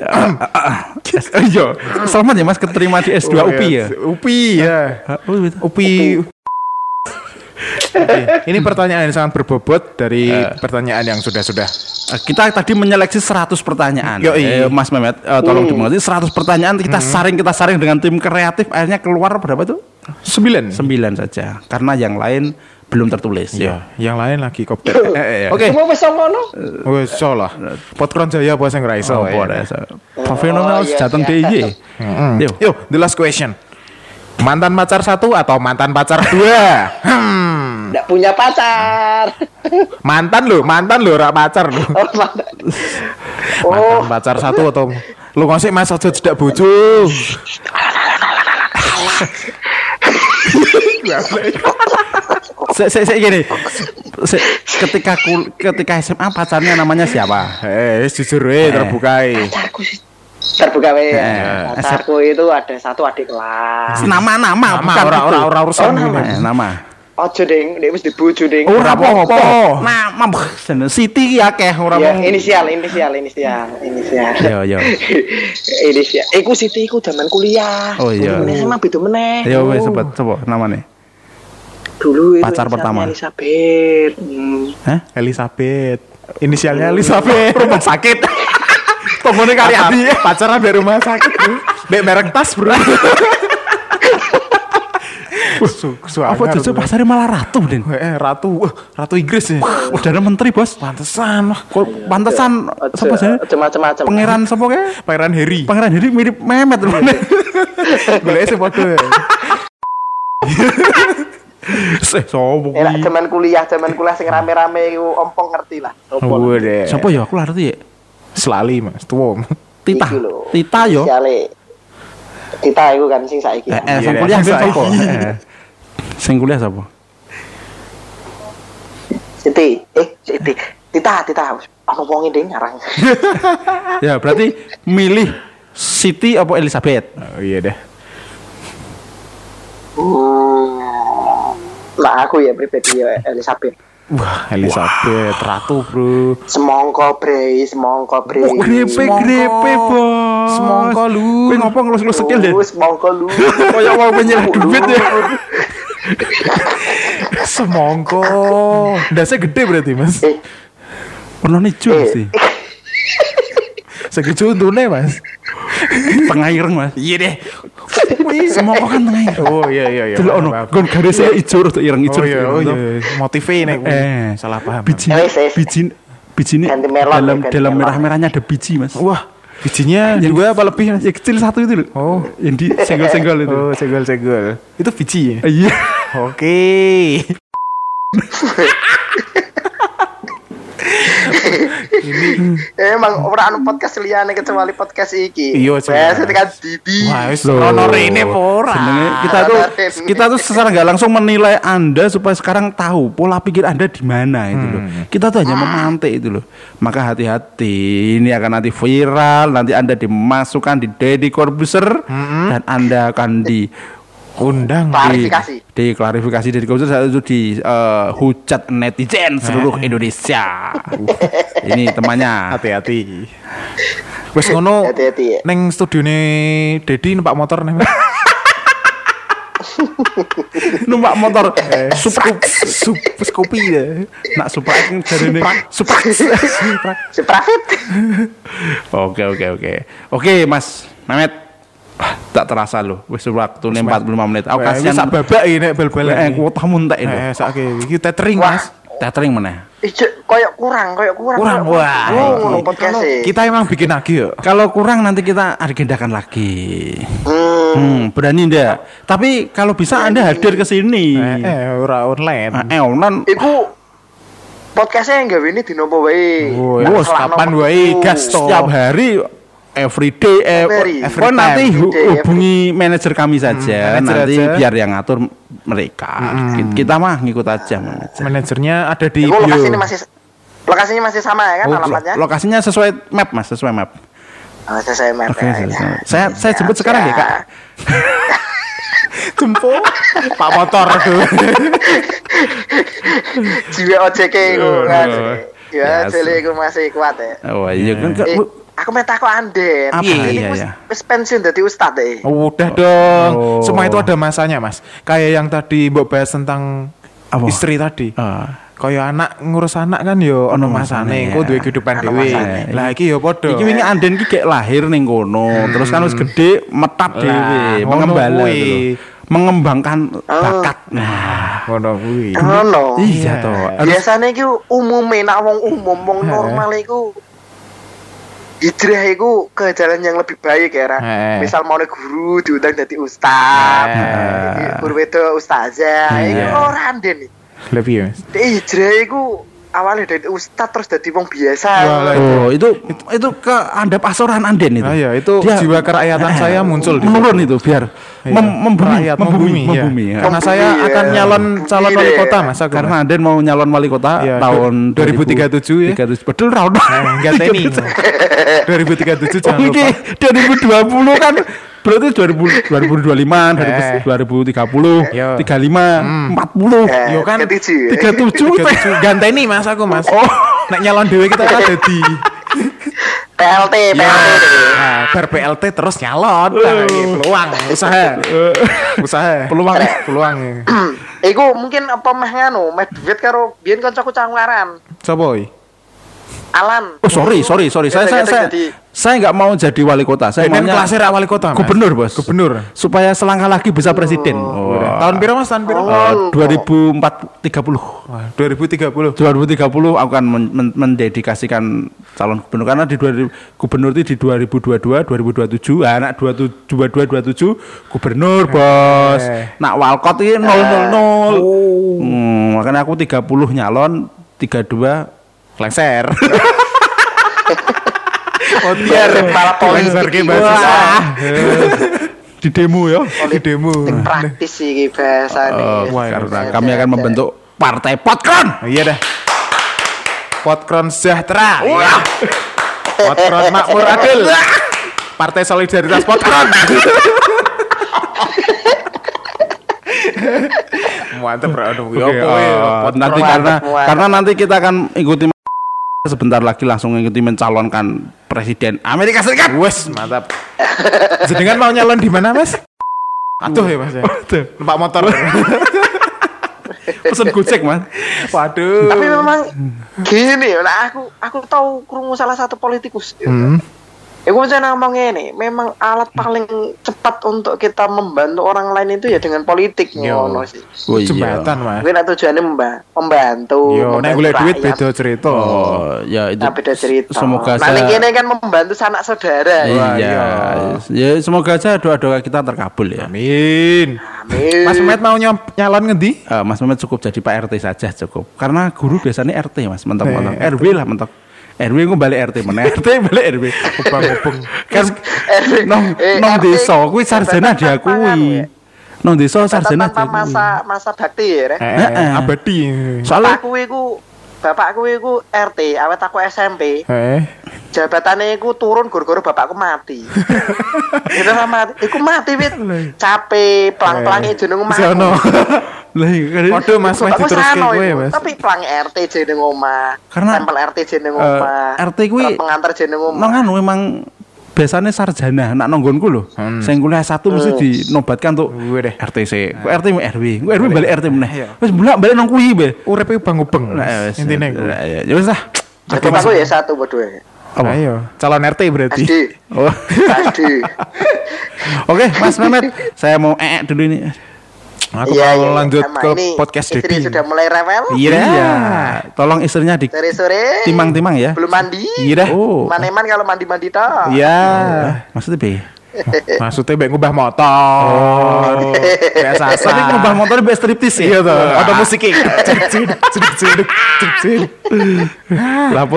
A: [CLEARS THROAT]
B: Iya, selamat ya Mas keterima di S2 UPI ya.
A: UPI ya.
B: Oh, gitu.
A: UPI. Oke, Ini pertanyaan yang sangat berbobot dari pertanyaan yang sudah-sudah.
B: Kita tadi menyeleksi 100 pertanyaan.
A: Yoi.
B: Eh, Mas Mehmet, eh, tolong dimengerti 100 pertanyaan kita saring kita saring dengan tim kreatif akhirnya keluar berapa tuh?
A: Sembilan.
B: 9 saja. Karena yang lain belum tertulis.
A: Ya, yang lain lagi kopter. [COUGHS]
B: Eh, eh,
A: Oke.
C: Semua wis ngono.
A: Wes so lah. Potkron Jaya apa sing ra iso.
B: Oh,
A: ya.
B: boleh. Fenomenal
C: Oh, iya,
B: jateng
C: iya.
B: DIY. Yo.
A: Yo, the last question. Mantan pacar satu atau mantan pacar dua? Hmm.
C: Nggak punya pacar. [LAUGHS]
A: Mantan lo, mantan lo, rak pacar lo.
C: Oh? [LAUGHS]
A: Mantan
C: Oh,
A: pacar satu atau lo ngasih mas aja cedak bojo. [LAUGHS]
B: Saya saya saya gini. Se- ketika kul- ketika SMA pacarnya namanya siapa?
A: Eh, jujur eh terbuka eh.
C: pacarku sih. Terbuka.
B: Eh,
C: Pacarku itu ada satu adik kelas.
B: Nama-nama
A: Nama
B: bukan
A: ora
B: itu.
A: ora ora urusan
C: Oh, nama.
B: Eh, nama.
C: Ojo ding, dia mesti bojo ding.
B: Ora apa-apa.
A: apa.
B: Nama bah, Siti ya keh ora
C: Ya, inisial, inisial, inisial, inisial.
B: Yo yo. [LAUGHS]
C: inisial. Iku Siti iku zaman kuliah.
B: Oh, iya.
C: Sama beda meneh.
B: Yo
C: Oh.
B: wes sebut sebut namanya.
C: Dulu itu
B: Pacar pertama.
C: Elizabeth. Hmm.
B: Hah?
A: Elizabeth. Inisialnya Elizabeth.
B: Rumah sakit. [LAUGHS] Tombone kali
A: Pacar-
B: adi.
A: Pacaran dari rumah sakit. bro. Bek merek tas, Bro. [LAUGHS] Su- su-
B: Apa jujur
A: bro.
B: pasarnya malah ratu, Den?
A: Eh, ratu, wah, ratu Inggris ya.
B: Udah menteri, Bos.
A: Pantesan, wah.
B: Kok pantesan
C: Ojo,
B: sapa sih?
C: macam-macam.
B: Pangeran sapa ke?
A: Pangeran Harry.
B: Pangeran Harry mirip Mehmet lho. [LAUGHS]
A: Boleh sih podo.
B: Seh, sopo
C: Eh,
B: kuwi?
C: zaman kuliah, zaman kuliah sing rame-rame iku ompong ngerti lah. Opo lah.
A: deh.
B: Sopo ya? Aku lah ngerti ya.
A: Selali, Mas. Tua.
B: Tita. Tita yo.
C: Tita iku kan sing saiki.
B: Eh, eh,
A: Iya,
B: sing
A: deh.
B: kuliah
A: Sing
B: sapa?
A: saiki.
B: Eh, Sing kuliah sapa?
C: Siti, eh Siti. Tita, Tita. Ono wonge ding ngarang. [LAUGHS]
B: Ya, berarti milih Siti apa Elizabeth?
A: Oh, iya deh.
C: Hmm. Nah, aku ya pribadi ya Elizabeth.
A: Wah, Elizabeth, ratu, Bro.
C: Semongko bre, semongko bre.
B: Oh, grepe
A: Semongko.
B: grepe, Bos.
A: Semongko, lu.
B: Kowe ngopo ngelus-ngelus skill deh?
C: Semongko lu. [LAUGHS]
B: Kayak mau penyerah duit ya. [LAUGHS]
A: Semongko. Dasnya gede berarti, Mas.
C: Eh,
B: Pernah nijo
C: Eh.
B: sih. [LAUGHS]
A: Segitu untungnya, Mas.
B: Tengah ireng, Mas.
A: Iya deh.
B: Semua kok kan tengah ireng.
A: Oh, iya, iya, iya.
B: Dulu ono, gon garisnya ijo rada ireng ijo.
A: Oh iya, oh iya. Motifnya nih.
B: Eh,
A: Salah paham.
B: Biji,
C: Eh,
B: biji, biji ini dalam dalam merah-merahnya ada biji, Mas.
A: Wah, bijinya
B: Yang
A: dua apa lebih, Mas?
B: Yang kecil satu itu loh.
A: Oh.
B: Yang di senggol-senggol itu.
A: Oh, segel-segel. Itu biji ya?
B: Iya.
A: Oke. [LAUGHS]
C: Emang ora anu podcast liyane kecuali podcast iki.
A: Iya.
C: Wes tekan Didi.
A: Wah, wis rono rene apa ora?
B: Jenenge kita tuh kita tuh secara nggak langsung menilai Anda supaya sekarang tahu pola pikir Anda di mana itu loh. Kita tuh hanya memantik itu loh. Maka hati-hati ini akan nanti viral, nanti Anda dimasukkan di Deddy Corbuzier dan Anda akan di
A: Undang.
C: Klarifikasi.
B: di, di klarifikasi dari Corbuzier saat itu di eh, hujat netizen seluruh Indonesia. Uh, ini temannya.
A: Hati-hati. Wes ngono.
C: Hati-hati ya.
A: Neng studione Dedi numpak motor nih. Mas.
B: numpak motor
A: Eh,
B: Supra
A: Sup, Scoopy ya.
B: nak Supra ini jarine Supra
C: Seprafit.
B: Oke oke oke. Oke Mas Mehmet. Wah, tak terasa loh. Wis waktu 45 menit. Aku
A: Wah,
B: kasihan
A: sak babak ini bal-balan.
B: Eh,
A: iki.
B: kuotamu entek itu.
A: Eh, sakit. Iki tethering,
C: Wah.
A: Mas.
B: Tethering mana?
C: Ijo koyo kurang, koyo kurang.
A: Kurang, wah.
C: Oh, e.
A: Kita emang bikin lagi ya.
B: Kalau kurang nanti kita agendakan lagi.
C: Hmm.
B: Hmm, berani ndak? Tapi kalau bisa Anda hadir ke sini.
A: Eh, eh, ora online.
B: Eh, onan
C: Iku podcastnya yang gawe ini di nopo wae.
A: Oh, wes,
C: selama
A: kapan wae, gas
B: setiap hari everyday eh
C: Every-
B: pokoknya
A: every
B: nanti
C: time,
B: hu-
C: every day,
B: hubungi manajer kami saja
A: manajer
B: nanti
A: aja.
B: biar yang ngatur mereka Ki- kita mah ngikut aja manajer.
A: Manajernya ada di
C: Itu lokasi
A: bio.
C: ini masih lokasinya masih sama ya kan
B: Oh,
C: alamatnya?
B: lo- lokasinya sesuai map mas sesuai map
C: Oh, saya map
B: Oke,
C: ya,
B: saya-
C: ya.
B: saya- saya saya jemput sekarang ya kak [LAUGHS]
A: Jemput Pak motor tuh.
C: Jiwa OJK itu kan.
B: Oh,
C: Ya, itu masih kuat ya.
B: oh iya kan Kak,
C: Eh, aku minta kok Anden.
B: Apa?
C: Ini
B: Iya,
C: wis-
B: iya.
C: wis pensiun dari ustad ya.
A: Oh, udah dong.
B: Oh.
A: Semua itu ada masanya, Mas. Kayak yang tadi Mbok bahas tentang
B: Apa?
A: istri tadi.
B: Ah.
A: Kayak anak ngurus anak kan yo ono masane,
B: masane,
A: kok
B: ya.
A: duwe kehidupan dhewe. Lah iki yo padha.
B: Iki wingi Anden ki kayak lahir ning kono, terus kan wis gede metap dhewe, mengembala gitu. Mengembangkan bakat. Nah,
A: ngono kuwi.
C: Ngono.
B: iya
A: Iya.
B: toh. Harus-
C: Biasanya itu umumnya nak wong umum, wong normal itu hijrah itu ke jalan yang lebih baik ya Ra.
A: Heeh.
C: Misal mau guru diundang jadi ustad,
A: Heeh.
C: guru itu ustazah, itu
B: Iya.
C: orang Anden nih.
A: Lebih ya, Mas.
C: Hijrah itu awalnya dari ustad terus jadi wong biasa.
A: Wah,
B: Oh, itu itu ke Anda pasoran Anden itu.
A: Ah, iya, itu jiwa kerakyatan saya muncul di
B: menurun itu biar
A: Iya.
B: mem- membumi,
A: Rakyat
B: membumi,
A: membumi, iya.
B: membumi, ya.
A: Karena
C: Membumi,
A: saya
C: ya.
A: akan nyalon calon wali kota,
C: ya.
A: Mas. Aku,
B: Karena. Anden mau nyalon wali kota
A: Iya,
B: tahun
A: 2037 ya.
B: 2037. Betul.
A: Eh, enggak teni. [LAUGHS] [LAUGHS] 2037 jangan lupa.
B: ini 2020 kan berarti 2000, 2025,
A: Eh.
B: 2030,
A: Yo.
B: 35, 40.
C: Eh,
A: Yo kan
C: ketujuh, ya.
B: 37
A: 37 ganteni Mas aku, Mas.
B: Oh.
A: Nek nyalon dhewe kita kan dadi
C: PLT, PLT.
A: Nah, bar PLT terus nyalon. Nah, iki peluang usaha. usaha.
B: Peluang.
A: peluang. [CLEARS THROAT]
C: Iku mungkin apa meh nganu, meh duit karo biyen kancaku cangwaran.
A: Sopo iki?
C: Alan.
B: Oh sorry, sorry, sorry. Saya saya
C: Kita-
B: saya,
C: jadi-
B: saya nggak mau jadi wali kota. Saya
A: Saya
B: maunya
A: kelasnya rak wali kota, Mas.
B: gubernur, bos.
A: Gubernur.
B: Supaya selangkah lagi bisa presiden. Oh.
A: Tahun piro Mas? Tahun piro?
B: Eh, 2030
A: Wah, 2030.
B: 2030 aku akan men- men- mendedikasikan calon gubernur karena di 2000 gubernur itu di 2022 2027 ah, anak 22 27 gubernur bos nak walkot ini 000 hmm, makanya aku 30 nyalon 32
A: Lengser. [LAUGHS] oh,
C: Biar kepala politik
B: di demo ya
A: Di demo.
C: Sing praktis sih iki bahasane.
B: Oh, karena kami akan membentuk partai Potkron
A: Iya dah. Potkron sejahtera. Potkron makmur adil. Partai Solidaritas Potkron. [LAUGHS] Mantap, bro. Ya ya?
B: oh, nanti karena karena nanti kita akan ikuti sebentar lagi langsung ikuti mencalonkan presiden Amerika Serikat.
A: Wes, mantap. [LAUGHS] Jenengan mau nyalon di mana, Mas? Atuh ya, Mas. ya? Numpak motor.
B: Pesen gojek mas.
A: Waduh.
C: Tapi memang gini, nah aku aku tahu krungu salah satu politikus.
A: Hmm.
C: Iku macam ngomong ini, memang alat paling cepat untuk kita membantu orang lain itu ya dengan politik
A: Yo.
C: ngono sih.
B: Oh iya.
A: Jembatan, Mas.
C: Mungkin tujuannya memba- membantu.
A: Yo, nek golek duit beda cerita.
B: Oh ya itu.
C: Nah, beda cerita.
B: Semoga
C: nah,
B: saya.
C: ini kan membantu sanak saudara.
A: Wah,
B: Iya. Ya semoga saja doa-doa kita terkabul ya.
A: Amin.
C: Amin.
A: Mas Mehmet mau nyalon ngendi?
B: Eh, mas Mehmet cukup jadi Pak RT saja cukup. Karena guru biasanya RT mas, mentok-mentok.
A: Eh,
B: RW lah mentok. RW gue balik RT mana? RT balik RW.
A: Ubang-ubang.
B: kan
C: RW,
B: nong
C: eh,
B: nong
C: RT
B: desa kuwi sarjana diakui.
C: ya.
B: Nong desa sarjana
C: tanpa
B: diakui.
C: masa masa bakti ya.
A: Eh,
B: Heeh.
A: abadi.
B: Soalnya
C: Bapakku iku bapakku iku RT, awet aku SMP.
A: Eh.
C: Jabatannya iku turun gara-gara bapakku mati. [LAUGHS] Itu sama mati. Iku mati wit. Capek, pelang-pelangi jeneng omah.
A: Sono. [LAUGHS]
B: lah iya, kan-
A: Waduh, Mas diteruske
C: sano
A: kowe ya, Mas.
C: Tapi pelang RT jeneng omah.
B: Karena,
C: Tempel RT jeneng
B: eh,
C: omah.
B: RT kuwi
C: pengantar jeneng omah.
B: Nong anu memang biasanya sarjana nak nonggonku loh.
A: Hmm.
B: Saya kuliah satu mesti dinobatkan tuh. RTC. Ku RT mu RW. Ku RW balik RT meneh.
A: Iya.
B: Wis bulak balik nong kuwi be.
A: Urip ubang-ubang.
B: Nah, ya.
A: Intine ku.
B: Ya wis lah.
C: Jadi aku ya satu berdua.
B: Apa?
A: Ayo, calon RT berarti.
C: SD.
B: Oh.
C: SD. [LAUGHS]
B: Oke, Mas Mehmet, saya mau ee dulu ini.
A: Aku
C: Iya,
A: mau
C: iya,
A: lanjut
C: sama.
A: ke
C: Ini
A: podcast
C: istri
A: Dedi.
C: sudah mulai rewel.
A: Iya.
B: Tolong istrinya di
C: Dari sore.
B: timang-timang ya.
C: Belum mandi.
A: Iya.
B: Oh.
C: Maneman kalau mandi-mandi toh.
A: Iya.
B: Maksudnya be? [LAUGHS]
A: Maksudnya baik ngubah motor. Biasa
B: Tapi ngubah motor be striptis ya.
A: Iya tuh, ada musiknya. [LAUGHS] Cedek cedek cedek cedek cedek.
B: Lah apa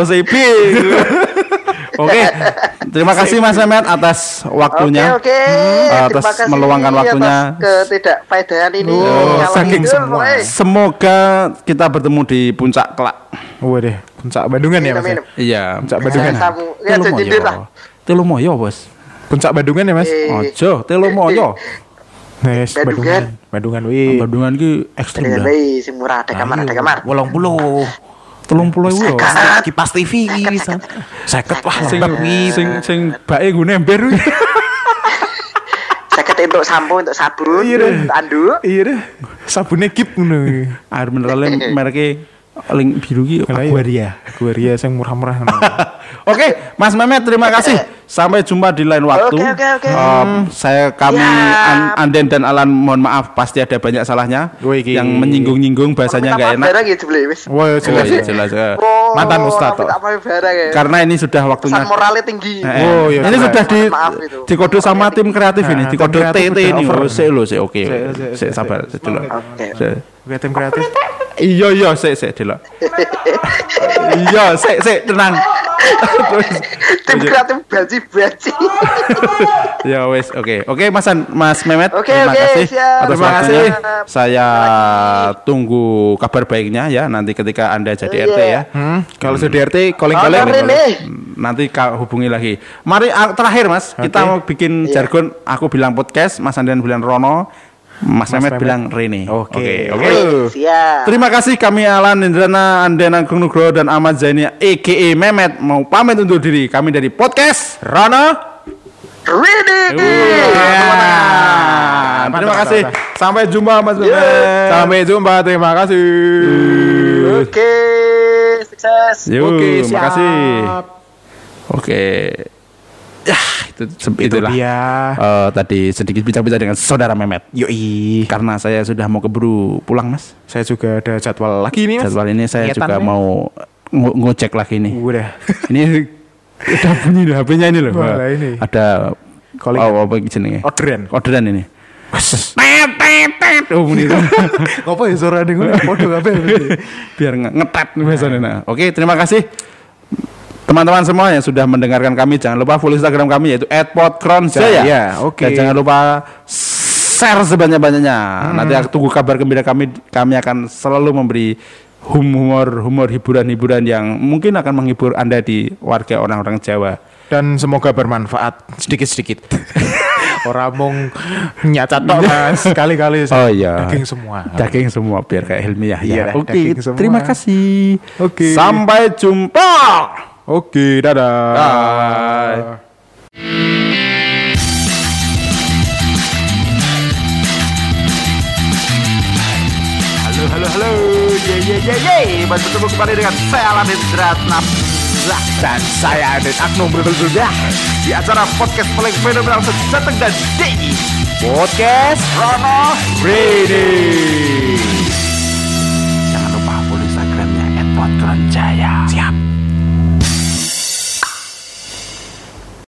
B: Oke, terima kasih Mas Mehmet atas waktunya.
C: Oke, oke.
B: Hmm,
C: Terima
B: atas
C: kasih
B: meluangkan waktunya.
C: ketidakfaedahan ini.
A: Oh, saking
C: ngidul,
A: semua.
C: eh.
B: Semoga kita bertemu di puncak kelak.
A: Waduh, puncak Bandungan ya Mas. ya?
C: minum.
B: Iya,
A: Puncak Bandungan.
C: Tamu. Ya,
B: Telu
C: lah.
B: Moyo. Bos.
A: Puncak Bandungan ya Mas.
C: Eh,
B: Ojo, Telu Moyo.
A: Yes,
C: Bandungan.
A: Bandungan. Bandungan wih.
B: Bandungan ki ekstrim
C: Dengan
B: dah.
C: bayi, sing murah ada kamar, ada kamar.
A: Wolong puluh.
B: Telung puluh ewu.
C: Sekat.
A: Kipas TV bisa. Seket wah
B: Sing sing sing bae gue nember. kuwi.
C: Seket untuk sampo, untuk sabun,
A: Iya,
C: untuk anduk.
A: Iya deh. Sabunnya kip ngono.
B: Air mineralnya mereknya link biru ki Aquaria.
A: Aquaria sing murah-murah. [LAUGHS]
B: Oke, Mas Mehmet terima kasih. Sampai jumpa di lain waktu.
C: Oke, oke, oke.
B: Um, saya kami. An- Anden dan Alan mohon maaf pasti ada banyak salahnya
A: Wih, ki.
B: yang menyinggung-nyinggung bahasanya nggak enak.
C: Gitu.
A: Wah,
B: Oh,
A: jelas.
B: iya, jelas. eh.
C: Oh,
A: Mantan
C: barang ya.
B: Karena ini sudah waktunya.
C: Pesan moralnya tinggi.
B: Eh.
A: Oh, iya,
B: ini
A: jelas.
B: sudah di
C: Maaf itu.
B: dikode sama tim kreatif ini,
A: Nah,
B: dikode
A: tim kreatif
B: TT ini. Oh, sik oke.
A: Sik,
B: sabar,
A: sik.
B: dulu.
C: Oke,
A: tim kreatif.
B: Iya iya sik sik dulu. [LAUGHS] Iya sik sik tenang. Terus
C: Tim kreatif baci-baci.
B: ya wes oke oke Mas An- Mas Mehmet
C: Oke,
B: terima
C: oke,
B: kasih
C: siap.
B: atas
A: Terima
B: waktunya.
C: kasih.
B: Saya tunggu kabar baiknya ya nanti ketika anda jadi RT ya.
A: Hmm, kalau sudah RT
C: Kalau
A: calling-calling.
C: Rene.
B: Nanti kau hubungi lagi. Mari ah, terakhir Mas, kita
A: Oke.
B: mau bikin
C: Iya.
B: jargon. Aku bilang podcast, Mas Andian bilang Rono, Mas, Mehmet,
A: Mehmet.
B: bilang Rene.
A: Oke.
B: oke.
C: Oke, siap.
B: Terima kasih kami Alan Indrana, Anden Agung Nugroho dan Ahmad Zaini EKE Mehmet mau pamit undur diri. Kami dari podcast
A: Rana.
C: Ready.
B: Ya.
A: Mantap,
B: Terima
A: mantap,
B: kasih.
A: mantap.
B: Sampai jumpa Mas Mehmet.
A: Sampai jumpa. Terima kasih.
C: Oke, sukses.
B: Yuk,
A: Oke,
B: terima
A: siap.
B: kasih. Oke. Ya, itu
A: Itu
B: itulah.
A: dia.
B: Eh, tadi sedikit bicara-bicara dengan saudara Mehmet.
A: Yoi.
B: Karena saya sudah mau keburu pulang, Mas.
A: Saya juga ada jadwal lagi nih, Mas.
B: Jadwal ini saya juga
A: Kegiatannya.
B: mau ngo- ngecek lagi nih.
A: Udah.
B: ini [LAUGHS] udah bunyi loh HP-nya ini loh.
A: Wah, ini.
B: Ada
A: Calling.
B: oh, apa jenenge?
A: Orderan.
B: Orderan ini. Tet tet tet. Oh, bunyi itu. [LAUGHS]
A: Apa ya suara nih? Podo kabeh.
B: Biar nge- ngetet nih biasanya. Nah, Oke, terima kasih. Teman-teman semua yang sudah mendengarkan kami, jangan lupa follow Instagram kami yaitu @podkronjaya.
A: Ya, oke.
B: Dan jangan lupa share sebanyak-banyaknya. Nanti aku tunggu kabar gembira kami. Kami akan selalu memberi humor, humor, hiburan-hiburan yang mungkin akan menghibur Anda di warga orang-orang Jawa.
A: Dan semoga bermanfaat sedikit-sedikit. [LAUGHS] Orang mong nyacat tok mas Kali-kali [LAUGHS]
B: Oh iya.
A: Daging semua
B: Daging semua biar kayak ilmiah
A: Iya,
B: ya. Oke,
A: semua.
B: terima kasih.
A: Oke.
B: Sampai jumpa.
A: Oke dadah
B: Bye.
D: Halo, halo, halo. Ye, ye, ye, ye. Bertemu kembali dengan saya Aladin Dratna dan saya Adit Agno berbedah di acara podcast paling fenomenal sejateng dan DI Podcast Rono Ready. Jangan lupa follow Instagramnya @podkronjaya. Siap.